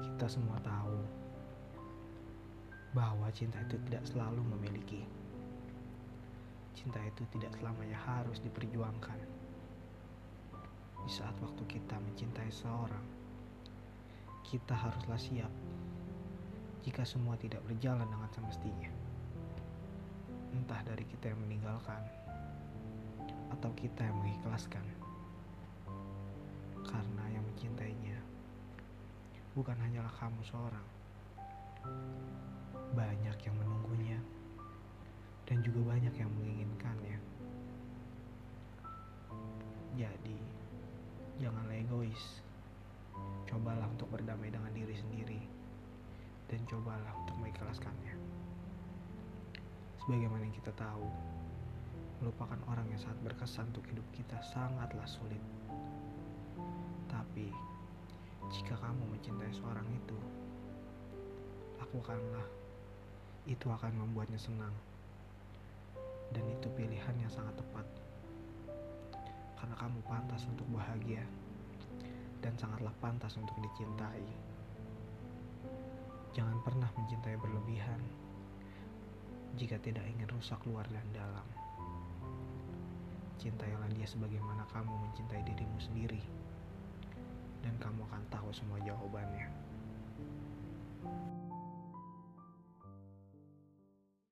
Kita semua tahu bahwa cinta itu tidak selalu memiliki. Cinta itu tidak selamanya harus diperjuangkan. Di saat waktu kita mencintai seorang, kita haruslah siap jika semua tidak berjalan dengan semestinya. Entah dari kita yang meninggalkan atau kita yang mengikhlaskan. Bukan hanyalah kamu seorang. Banyak yang menunggunya dan juga banyak yang menginginkannya. Jadi, janganlah egois. Cobalah untuk berdamai dengan diri sendiri dan cobalah untuk mengikhlaskannya. Sebagaimana yang kita tahu, melupakan orang yang sangat berkesan untuk hidup kita sangatlah sulit. Tapi, jika mencintai seorang itu, lakukanlah. Itu akan membuatnya senang. Dan itu pilihan yang sangat tepat. Karena kamu pantas untuk bahagia dan sangatlah pantas untuk dicintai. Jangan pernah mencintai berlebihan jika tidak ingin rusak luar dan dalam. Cintailah dia sebagaimana kamu mencintai dirimu sendiri, dan kamu akan tahu